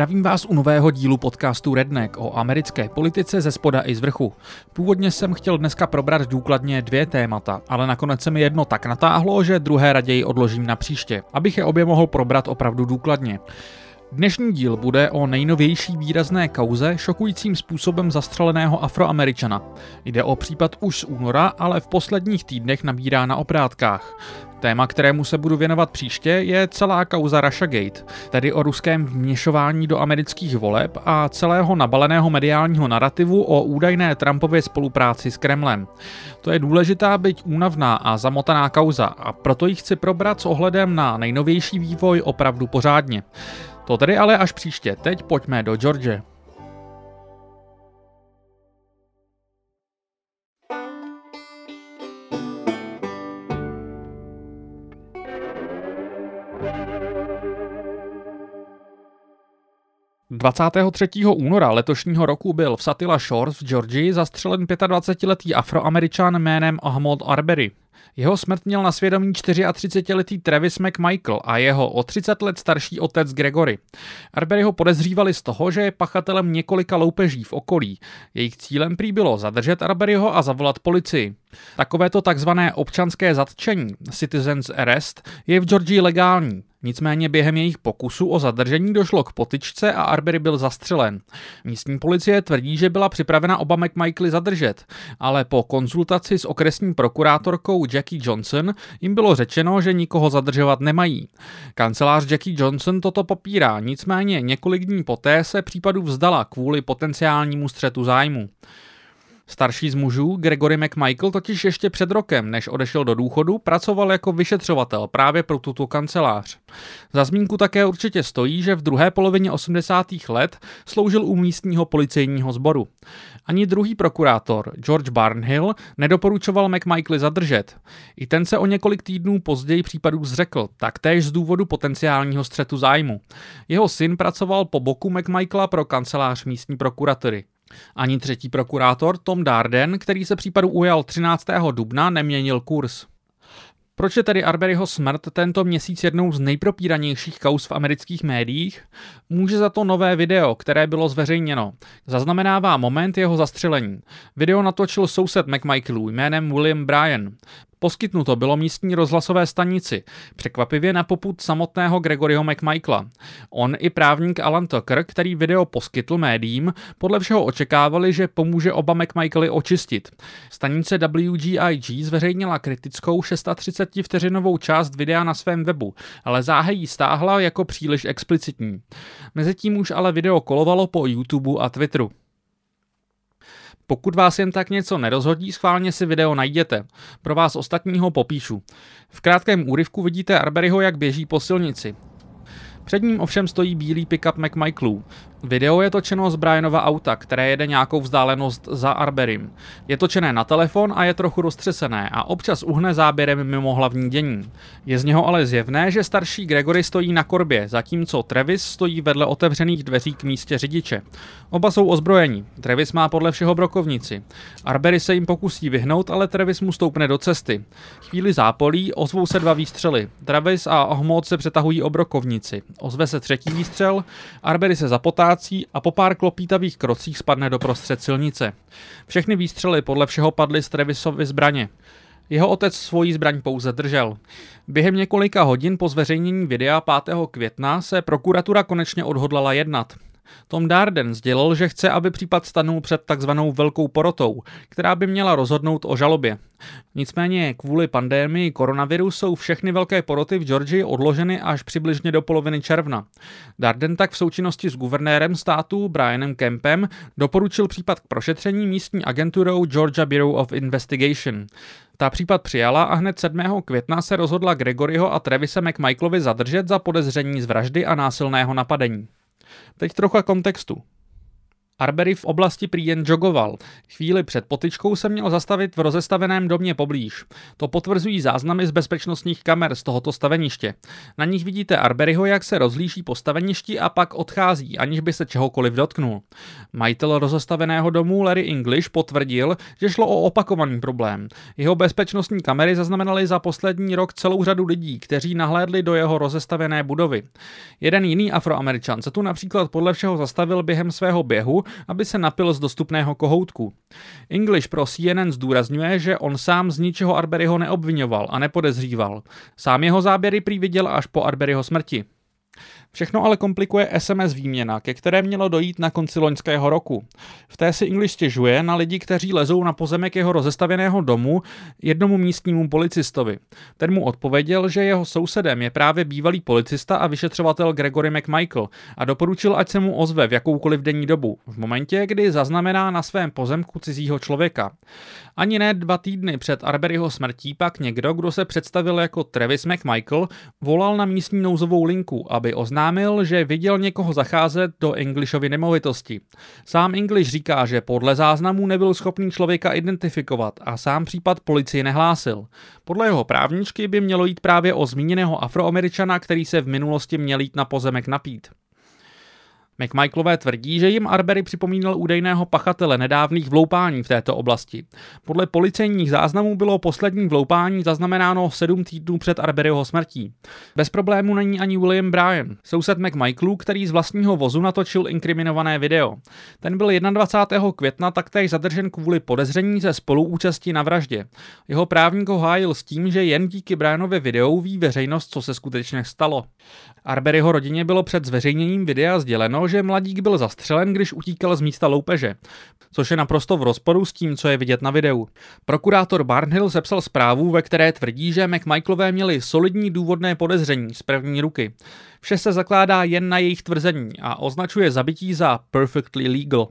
Zdravím vás u nového dílu podcastu Redneck o americké politice ze spoda i z vrchu. Původně jsem chtěl dneska probrat důkladně dvě témata, ale nakonec se mi jedno tak natáhlo, že druhé raději odložím na příště, abych je obě mohl probrat opravdu důkladně. Dnešní díl bude o nejnovější výrazné kauze šokujícím způsobem zastřeleného afroameričana. Jde o případ už z února, ale v posledních týdnech nabírá na oprátkách. Téma, kterému se budu věnovat příště, je celá kauza Russiagate, tedy o ruském vměšování do amerických voleb a celého nabaleného mediálního narrativu o údajné Trumpově spolupráci s Kremlem. To je důležitá, byť únavná a zamotaná kauza a proto ji chci probrat s ohledem na nejnovější vývoj opravdu pořádně. To tedy ale až příště, teď pojďme do George. 23. února letošního roku byl v Satilla Shores v Georgii zastřelen 25-letý afroameričan jménem Ahmad Arbery. Jeho smrt měl na svědomí 34-letý Travis McMichael a jeho o 30 let starší otec Gregory. Arbery ho podezřívali z toho, že je pachatelem několika loupeží v okolí. Jejich cílem prý bylo zadržet Arberyho a zavolat policii. Takovéto takzvané občanské zatčení, citizens arrest, je v Georgii legální. Nicméně během jejich pokusu o zadržení došlo k potyčce a Arbery byl zastřelen. Místní policie tvrdí, že byla připravena oba McMichaely zadržet, ale po konzultaci s okresní prokurátorkou Jackie Johnson jim bylo řečeno, že nikoho zadržovat nemají. Kancelář Jackie Johnson toto popírá, nicméně několik dní poté se případu vzdala kvůli potenciálnímu střetu zájmu. Starší z mužů, Gregory McMichael, totiž ještě před rokem, než odešel do důchodu, pracoval jako vyšetřovatel právě pro tuto kancelář. Za zmínku také určitě stojí, že v druhé polovině 80. let sloužil u místního policejního sboru. Ani druhý prokurátor, George Barnhill, nedoporučoval McMichaely zadržet. I ten se o několik týdnů později případů zřekl, taktéž z důvodu potenciálního střetu zájmu. Jeho syn pracoval po boku McMichaela pro kancelář místní prokuratury. Ani třetí prokurátor Tom Darden, který se případu ujal 13. dubna, neměnil kurz. Proč je tedy Arberyho smrt tento měsíc jednou z nejpropíranějších kaus v amerických médiích? Může za to nové video, které bylo zveřejněno. Zaznamenává moment jeho zastřelení. Video natočil soused McMichaelů jménem William Bryan. Poskytnuto bylo místní rozhlasové stanici, překvapivě na poput samotného Gregoryho McMichaela. On i právník Alan Tucker, který video poskytl médiím, podle všeho očekávali, že pomůže oba McMichaely očistit. Stanice WGIG zveřejnila kritickou 630 vteřinovou část videa na svém webu, ale záhy stáhla jako příliš explicitní. Mezitím už ale video kolovalo po YouTube a Twitteru. Pokud vás jen tak něco nerozhodí, schválně si video najděte. Pro vás ostatního popíšu. V krátkém úryvku vidíte Arberyho, jak běží po silnici. Před ním ovšem stojí bílý pickup McMichaelů. Video je točeno z Brianova auta, které jede nějakou vzdálenost za Arberim. Je točené na telefon a je trochu roztřesené a občas uhne záběrem mimo hlavní dění. Je z něho ale zjevné, že starší Gregory stojí na korbě, zatímco Travis stojí vedle otevřených dveří k místě řidiče. Oba jsou ozbrojeni. Travis má podle všeho brokovnici. Arbery se jim pokusí vyhnout, ale Travis mu stoupne do cesty. Chvíli zápolí ozvou se dva výstřely. Travis a Ohmod se přetahují o brokovnici. Ozve se třetí výstřel, Arbery se zapotá ztrácí a po pár klopítavých krocích spadne do prostřed silnice. Všechny výstřely podle všeho padly z Trevisovy zbraně. Jeho otec svoji zbraň pouze držel. Během několika hodin po zveřejnění videa 5. května se prokuratura konečně odhodlala jednat. Tom Darden sdělil, že chce, aby případ stanul před takzvanou velkou porotou, která by měla rozhodnout o žalobě. Nicméně kvůli pandémii koronaviru jsou všechny velké poroty v Georgii odloženy až přibližně do poloviny června. Darden tak v součinnosti s guvernérem státu Brianem Kempem doporučil případ k prošetření místní agenturou Georgia Bureau of Investigation. Ta případ přijala a hned 7. května se rozhodla Gregoryho a Trevise McMichaelovi zadržet za podezření z vraždy a násilného napadení. Teď trocha kontextu. Arbery v oblasti prý jen jogoval. Chvíli před potyčkou se měl zastavit v rozestaveném domě poblíž. To potvrzují záznamy z bezpečnostních kamer z tohoto staveniště. Na nich vidíte Arberyho, jak se rozlíží po staveništi a pak odchází, aniž by se čehokoliv dotknul. Majitel rozestaveného domu Larry English potvrdil, že šlo o opakovaný problém. Jeho bezpečnostní kamery zaznamenaly za poslední rok celou řadu lidí, kteří nahlédli do jeho rozestavené budovy. Jeden jiný afroameričan se tu například podle všeho zastavil během svého běhu aby se napil z dostupného kohoutku. English pro CNN zdůrazňuje, že on sám z ničeho Arberyho neobvinoval a nepodezříval. Sám jeho záběry prý viděl až po Arberyho smrti. Všechno ale komplikuje SMS výměna, ke které mělo dojít na konci loňského roku. V té si English stěžuje na lidi, kteří lezou na pozemek jeho rozestavěného domu jednomu místnímu policistovi. Ten mu odpověděl, že jeho sousedem je právě bývalý policista a vyšetřovatel Gregory McMichael a doporučil, ať se mu ozve v jakoukoliv denní dobu, v momentě, kdy zaznamená na svém pozemku cizího člověka. Ani ne dva týdny před Arberyho smrtí pak někdo, kdo se představil jako Travis McMichael, volal na místní nouzovou linku, aby oznámil, že viděl někoho zacházet do Englishovy nemovitosti. Sám English říká, že podle záznamů nebyl schopný člověka identifikovat a sám případ policii nehlásil. Podle jeho právničky by mělo jít právě o zmíněného afroameričana, který se v minulosti měl jít na pozemek napít. McMichaelové tvrdí, že jim Arbery připomínal údajného pachatele nedávných vloupání v této oblasti. Podle policejních záznamů bylo poslední vloupání zaznamenáno 7 týdnů před Arberyho smrtí. Bez problému není ani William Bryan, soused McMichaelů, který z vlastního vozu natočil inkriminované video. Ten byl 21. května taktéž zadržen kvůli podezření ze spoluúčasti na vraždě. Jeho právník ho hájil s tím, že jen díky Bryanovi videu ví veřejnost, co se skutečně stalo. Arberyho rodině bylo před zveřejněním videa sděleno, že mladík byl zastřelen, když utíkal z místa loupeže, což je naprosto v rozporu s tím, co je vidět na videu. Prokurátor Barnhill sepsal zprávu, ve které tvrdí, že McMichaelové měli solidní důvodné podezření z první ruky. Vše se zakládá jen na jejich tvrzení a označuje zabití za perfectly legal.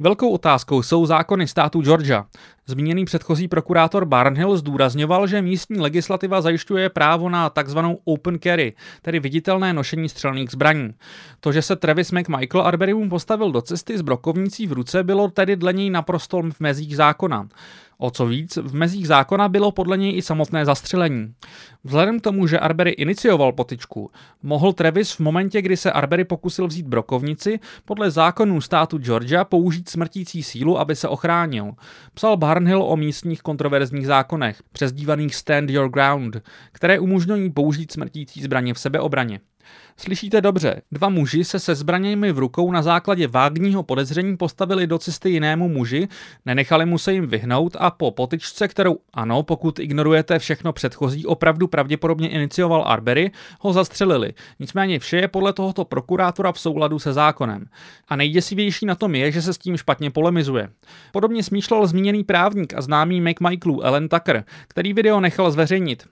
Velkou otázkou jsou zákony státu Georgia. Zmíněný předchozí prokurátor Barnhill zdůrazňoval, že místní legislativa zajišťuje právo na takzvanou open carry, tedy viditelné nošení střelných zbraní. To, že se Travis McMichael Arberymu postavil do cesty s brokovnicí v ruce, bylo tedy dle něj naprosto v mezích zákona. O co víc, v mezích zákona bylo podle něj i samotné zastřelení. Vzhledem k tomu, že Arbery inicioval potičku, mohl Travis v momentě, kdy se Arbery pokusil vzít brokovnici, podle zákonů státu Georgia použít smrtící sílu, aby se ochránil. Psal Barnhill o místních kontroverzních zákonech, přezdívaných Stand Your Ground, které umožňují použít smrtící zbraně v sebeobraně. Slyšíte dobře, dva muži se se zbraněmi v rukou na základě vágního podezření postavili do cesty jinému muži, nenechali mu se jim vyhnout a po potyčce, kterou ano, pokud ignorujete všechno předchozí, opravdu pravděpodobně inicioval Arbery, ho zastřelili. Nicméně vše je podle tohoto prokurátora v souladu se zákonem. A nejděsivější na tom je, že se s tím špatně polemizuje. Podobně smýšlel zmíněný právník a známý McMichaelů Ellen Tucker, který video nechal zveřejnit.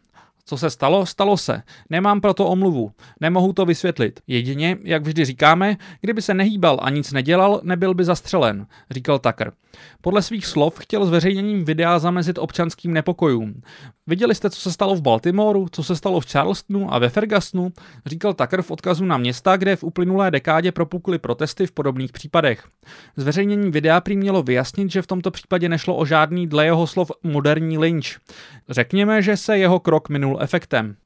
Co se stalo, stalo se. Nemám proto omluvu. Nemohu to vysvětlit. Jedině, jak vždy říkáme, kdyby se nehýbal a nic nedělal, nebyl by zastřelen, říkal Tucker. Podle svých slov chtěl zveřejněním videa zamezit občanským nepokojům. Viděli jste, co se stalo v Baltimoru, co se stalo v Charlestonu a ve Fergusonu, říkal Tucker v odkazu na města, kde v uplynulé dekádě propukly protesty v podobných případech. Zveřejnění videa prý mělo vyjasnit, že v tomto případě nešlo o žádný dle jeho slov moderní lynč. Řekněme, že se jeho krok minul efektem.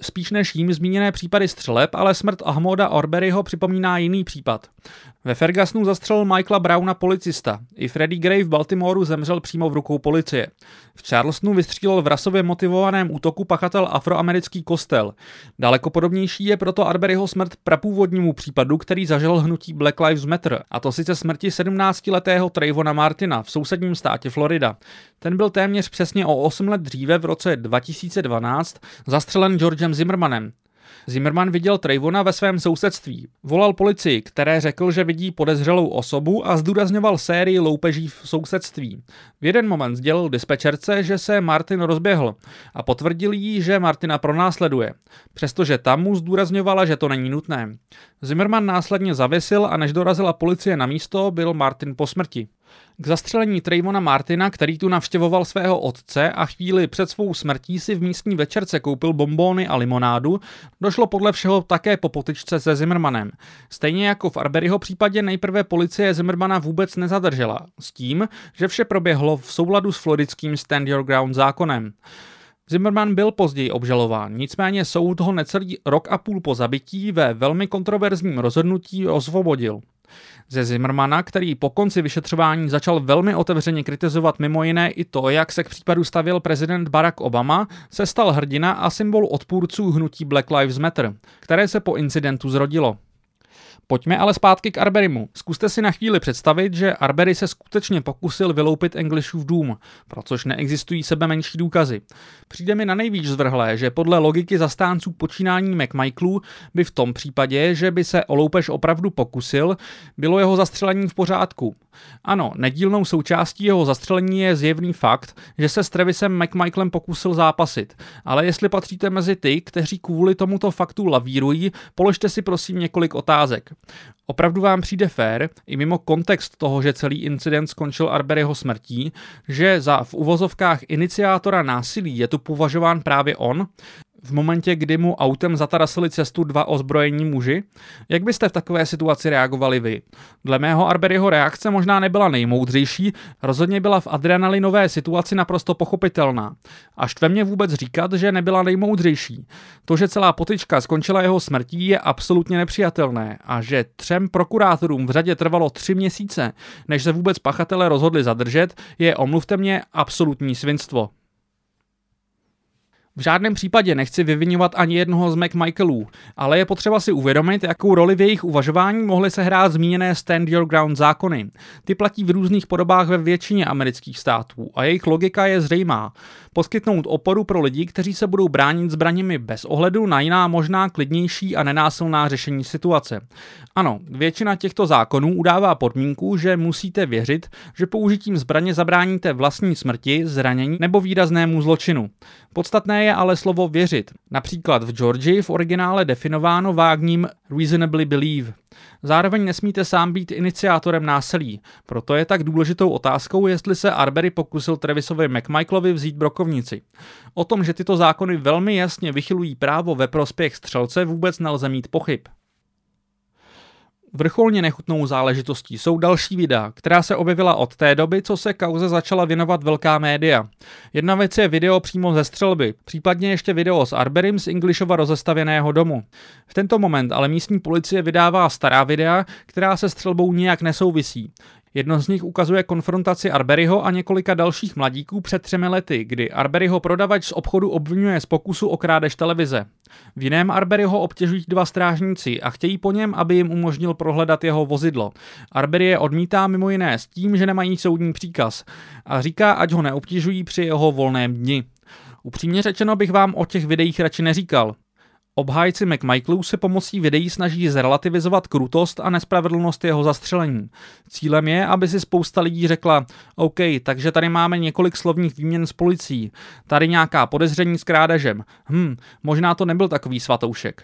Spíš než jím zmíněné případy střeleb, ale smrt Ahmoda Orberyho připomíná jiný případ. Ve Fergusonu zastřelil Michaela Browna policista. I Freddie Gray v Baltimoru zemřel přímo v rukou policie. V Charlestonu vystřílel v rasově motivovaném útoku pachatel afroamerický kostel. Daleko podobnější je proto Arberyho smrt prapůvodnímu případu, který zažil hnutí Black Lives Matter, a to sice smrti 17-letého Trayvona Martina v sousedním státě Florida. Ten byl téměř přesně o 8 let dříve v roce 2012 zastřelen Georgem Zimmermanem. Zimmerman viděl Trayvona ve svém sousedství. Volal policii, které řekl, že vidí podezřelou osobu a zdůrazňoval sérii loupeží v sousedství. V jeden moment sdělil dispečerce, že se Martin rozběhl a potvrdil jí, že Martina pronásleduje, přestože tam mu zdůrazňovala, že to není nutné. Zimmerman následně zavěsil a než dorazila policie na místo, byl Martin po smrti. K zastřelení Trayvona Martina, který tu navštěvoval svého otce a chvíli před svou smrtí si v místní večerce koupil bombóny a limonádu, došlo podle všeho také po potyčce se Zimmermanem. Stejně jako v Arberyho případě nejprve policie Zimmermana vůbec nezadržela, s tím, že vše proběhlo v souladu s floridským Stand Your Ground zákonem. Zimmerman byl později obžalován, nicméně soud ho necelý rok a půl po zabití ve velmi kontroverzním rozhodnutí osvobodil. Ze Zimmermana, který po konci vyšetřování začal velmi otevřeně kritizovat mimo jiné i to, jak se k případu stavil prezident Barack Obama, se stal hrdina a symbol odpůrců hnutí Black Lives Matter, které se po incidentu zrodilo. Pojďme ale zpátky k Arberimu. Zkuste si na chvíli představit, že Arbery se skutečně pokusil vyloupit Englishův dům, pro což neexistují sebe menší důkazy. Přijde mi na nejvíc zvrhlé, že podle logiky zastánců počínání McMichaelů by v tom případě, že by se o loupež opravdu pokusil, bylo jeho zastřelení v pořádku. Ano, nedílnou součástí jeho zastřelení je zjevný fakt, že se s Travisem McMichaelem pokusil zápasit, ale jestli patříte mezi ty, kteří kvůli tomuto faktu lavírují, položte si prosím několik otázek. Opravdu vám přijde fér, i mimo kontext toho, že celý incident skončil Arberyho smrtí, že za v uvozovkách iniciátora násilí je tu považován právě on? V momentě, kdy mu autem zatarasili cestu dva ozbrojení muži? Jak byste v takové situaci reagovali vy? Dle mého Arberyho reakce možná nebyla nejmoudřejší, rozhodně byla v adrenalinové situaci naprosto pochopitelná. A štve mě vůbec říkat, že nebyla nejmoudřejší. To, že celá potyčka skončila jeho smrtí, je absolutně nepřijatelné a že třem prokurátorům v řadě trvalo tři měsíce, než se vůbec pachatele rozhodli zadržet, je, omluvte mě, absolutní svinstvo. V žádném případě nechci vyvinovat ani jednoho z McMichaelů, ale je potřeba si uvědomit, jakou roli v jejich uvažování mohly se hrát zmíněné Stand Your Ground zákony. Ty platí v různých podobách ve většině amerických států a jejich logika je zřejmá. Poskytnout oporu pro lidi, kteří se budou bránit zbraněmi bez ohledu na jiná možná klidnější a nenásilná řešení situace. Ano, většina těchto zákonů udává podmínku, že musíte věřit, že použitím zbraně zabráníte vlastní smrti, zranění nebo výraznému zločinu. Podstatné je ale slovo věřit. Například v Georgii v originále definováno vágním reasonably believe. Zároveň nesmíte sám být iniciátorem násilí, proto je tak důležitou otázkou, jestli se Arbery pokusil Travisovi McMichaelovi vzít brokovnici. O tom, že tyto zákony velmi jasně vychylují právo ve prospěch střelce, vůbec nelze mít pochyb. Vrcholně nechutnou záležitostí jsou další videa, která se objevila od té doby, co se kauze začala věnovat velká média. Jedna věc je video přímo ze střelby, případně ještě video s Arberim z Englishova rozestavěného domu. V tento moment ale místní policie vydává stará videa, která se střelbou nijak nesouvisí. Jedno z nich ukazuje konfrontaci Arberyho a několika dalších mladíků před třemi lety, kdy Arberyho prodavač z obchodu obvinuje z pokusu o krádež televize. V jiném Arberyho obtěžují dva strážníci a chtějí po něm, aby jim umožnil prohledat jeho vozidlo. Arbery je odmítá mimo jiné s tím, že nemají soudní příkaz a říká, ať ho neobtěžují při jeho volném dni. Upřímně řečeno bych vám o těch videích radši neříkal. Obhájci McMichaelů se pomocí videí snaží zrelativizovat krutost a nespravedlnost jeho zastřelení. Cílem je, aby si spousta lidí řekla, OK, takže tady máme několik slovních výměn s policií, tady nějaká podezření s krádežem. Hm, možná to nebyl takový svatoušek.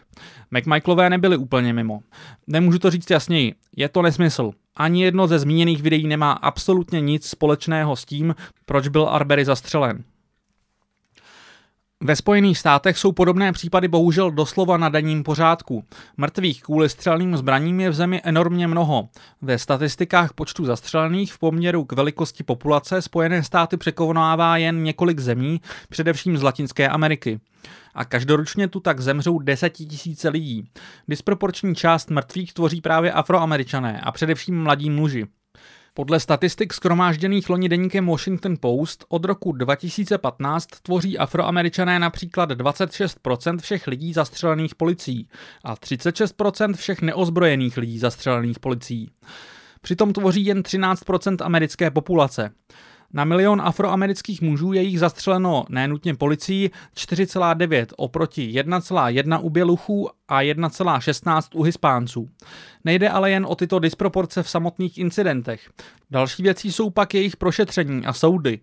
McMichaelové nebyli úplně mimo. Nemůžu to říct jasněji, je to nesmysl. Ani jedno ze zmíněných videí nemá absolutně nic společného s tím, proč byl Arbery zastřelen. Ve Spojených státech jsou podobné případy bohužel doslova na denním pořádku. Mrtvých kvůli střelným zbraním je v zemi enormně mnoho. Ve statistikách počtu zastřelených v poměru k velikosti populace Spojené státy překonává jen několik zemí, především z Latinské Ameriky. A každoročně tu tak zemřou desetitisíce lidí. Disproporční část mrtvých tvoří právě afroameričané a především mladí muži. Podle statistik skromážděných loni deníkem Washington Post od roku 2015 tvoří afroameričané například 26% všech lidí zastřelených policií a 36% všech neozbrojených lidí zastřelených policií. Přitom tvoří jen 13% americké populace. Na milion afroamerických mužů je jich zastřeleno nenutně policií 4,9 oproti 1,1 u běluchů a 1,16 u hispánců. Nejde ale jen o tyto disproporce v samotných incidentech. Další věcí jsou pak jejich prošetření a soudy.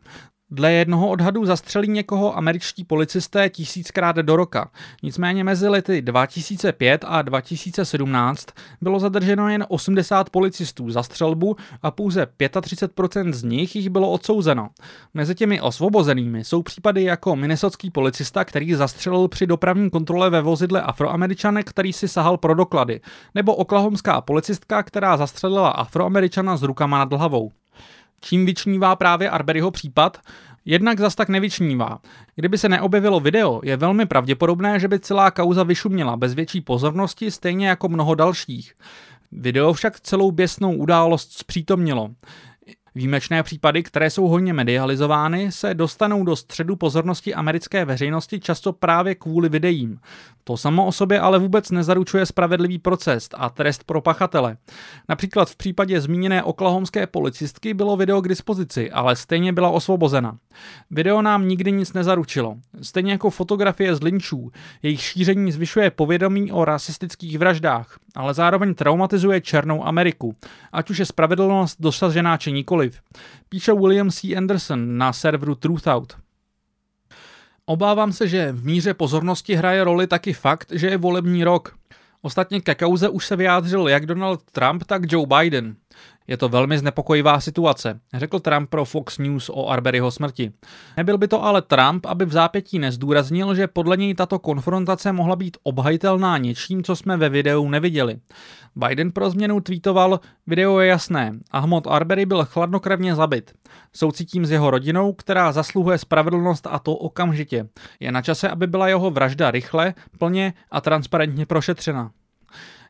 Dle jednoho odhadu zastřelí někoho američtí policisté tisíckrát do roka. Nicméně mezi lety 2005 a 2017 bylo zadrženo jen 80 policistů za střelbu a pouze 35% z nich jich bylo odsouzeno. Mezi těmi osvobozenými jsou případy jako minnesotský policista, který zastřelil při dopravní kontrole ve vozidle afroameričanek, který si sahal pro doklady, nebo oklahomská policistka, která zastřelila afroameričana s rukama nad hlavou. Čím vyčnívá právě Arberyho případ? Jednak zas tak nevyčnívá. Kdyby se neobjevilo video, je velmi pravděpodobné, že by celá kauza vyšuměla bez větší pozornosti, stejně jako mnoho dalších. Video však celou běsnou událost zpřítomnilo. Výjimečné případy, které jsou hodně medializovány, se dostanou do středu pozornosti americké veřejnosti často právě kvůli videím. To samo o sobě ale vůbec nezaručuje spravedlivý proces a trest pro pachatele. Například v případě zmíněné oklahomské policistky bylo video k dispozici, ale stejně byla osvobozena. Video nám nikdy nic nezaručilo. Stejně jako fotografie z linčů, jejich šíření zvyšuje povědomí o rasistických vraždách, ale zároveň traumatizuje Černou Ameriku, ať už je spravedlnost dosažená či nikoliv. Píše William C. Anderson na serveru Truthout. Obávám se, že v míře pozornosti hraje roli taky fakt, že je volební rok. Ostatně ke kauze už se vyjádřil jak Donald Trump, tak Joe Biden. Je to velmi znepokojivá situace, řekl Trump pro Fox News o Arberyho smrti. Nebyl by to ale Trump, aby v zápětí nezdůraznil, že podle něj tato konfrontace mohla být obhajitelná něčím, co jsme ve videu neviděli. Biden pro změnu tweetoval, video je jasné, Ahmad Arbery byl chladnokrevně zabit. Soucítím s jeho rodinou, která zasluhuje spravedlnost a to okamžitě. Je na čase, aby byla jeho vražda rychle, plně a transparentně prošetřena.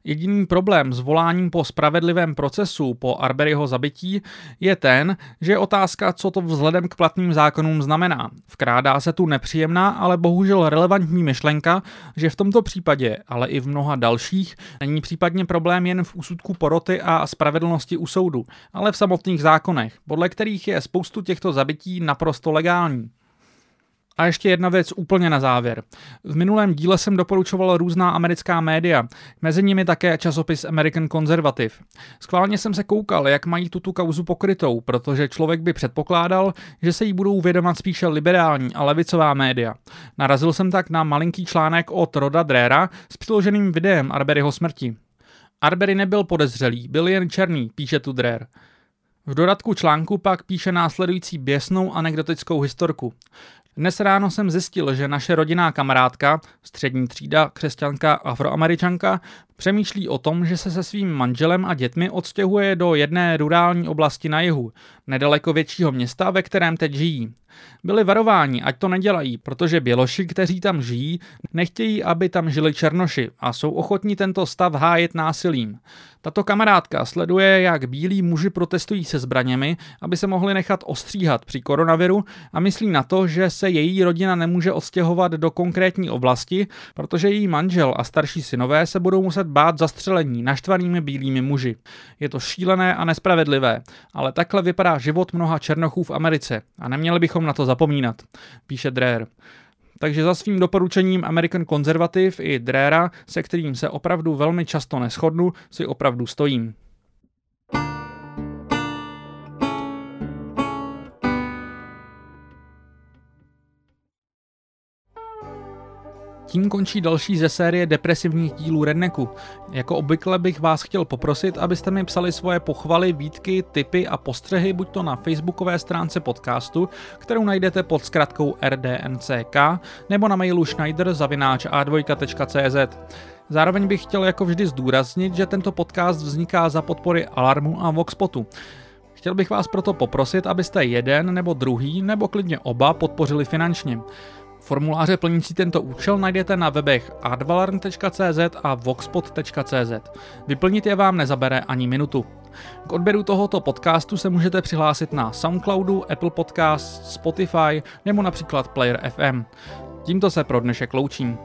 Jediný problém s voláním po spravedlivém procesu po Arberyho zabití je ten, že je otázka, co to vzhledem k platným zákonům znamená. Vkrádá se tu nepříjemná, ale bohužel relevantní myšlenka, že v tomto případě, ale i v mnoha dalších, není případně problém jen v úsudku poroty a spravedlnosti u soudu, ale v samotných zákonech, podle kterých je spoustu těchto zabití naprosto legální. A ještě jedna věc úplně na závěr. V minulém díle jsem doporučoval různá americká média, mezi nimi také časopis American Conservative. Skválně jsem se koukal, jak mají tuto kauzu pokrytou, protože člověk by předpokládal, že se jí budou vědomat spíše liberální a levicová média. Narazil jsem tak na malinký článek od Roda Drera s přiloženým videem Arberyho smrti. Arbery nebyl podezřelý, byl jen černý, píše tu Drer. V dodatku článku pak píše následující běsnou anekdotickou historku. Dnes ráno jsem zjistil, že naše rodinná kamarádka, střední třída, křesťanka, afroameričanka, přemýšlí o tom, že se se svým manželem a dětmi odstěhuje do jedné rurální oblasti na jihu, nedaleko většího města, ve kterém teď žijí. Byli varováni, ať to nedělají, protože běloši, kteří tam žijí, nechtějí, aby tam žili černoši a jsou ochotní tento stav hájet násilím. Tato kamarádka sleduje, jak bílí muži protestují se zbraněmi, aby se mohli nechat ostříhat při koronaviru a myslí na to, že se její rodina nemůže odstěhovat do konkrétní oblasti, protože její manžel a starší synové se budou muset bát zastřelení naštvanými bílými muži. Je to šílené a nespravedlivé, ale takhle vypadá život mnoha černochů v Americe a neměli bychom na to zapomínat, píše Dreher. Takže za svým doporučením American Conservative i Drera, se kterým se opravdu velmi často neschodnu, si opravdu stojím. Tím končí další ze série depresivních dílů Redneku. Jako obvykle bych vás chtěl poprosit, abyste mi psali svoje pochvaly, výtky, tipy a postřehy buď to na facebookové stránce podcastu, kterou najdete pod zkratkou rdnck, nebo na mailu schneider.a2.cz. Zároveň bych chtěl jako vždy zdůraznit, že tento podcast vzniká za podpory Alarmu a Voxpotu. Chtěl bych vás proto poprosit, abyste jeden nebo druhý, nebo klidně oba podpořili finančně. Formuláře plnící tento účel najdete na webech advalarn.cz a voxpot.cz. Vyplnit je vám nezabere ani minutu. K odběru tohoto podcastu se můžete přihlásit na Soundcloudu, Apple Podcast, Spotify nebo například Player FM. Tímto se pro dnešek loučím.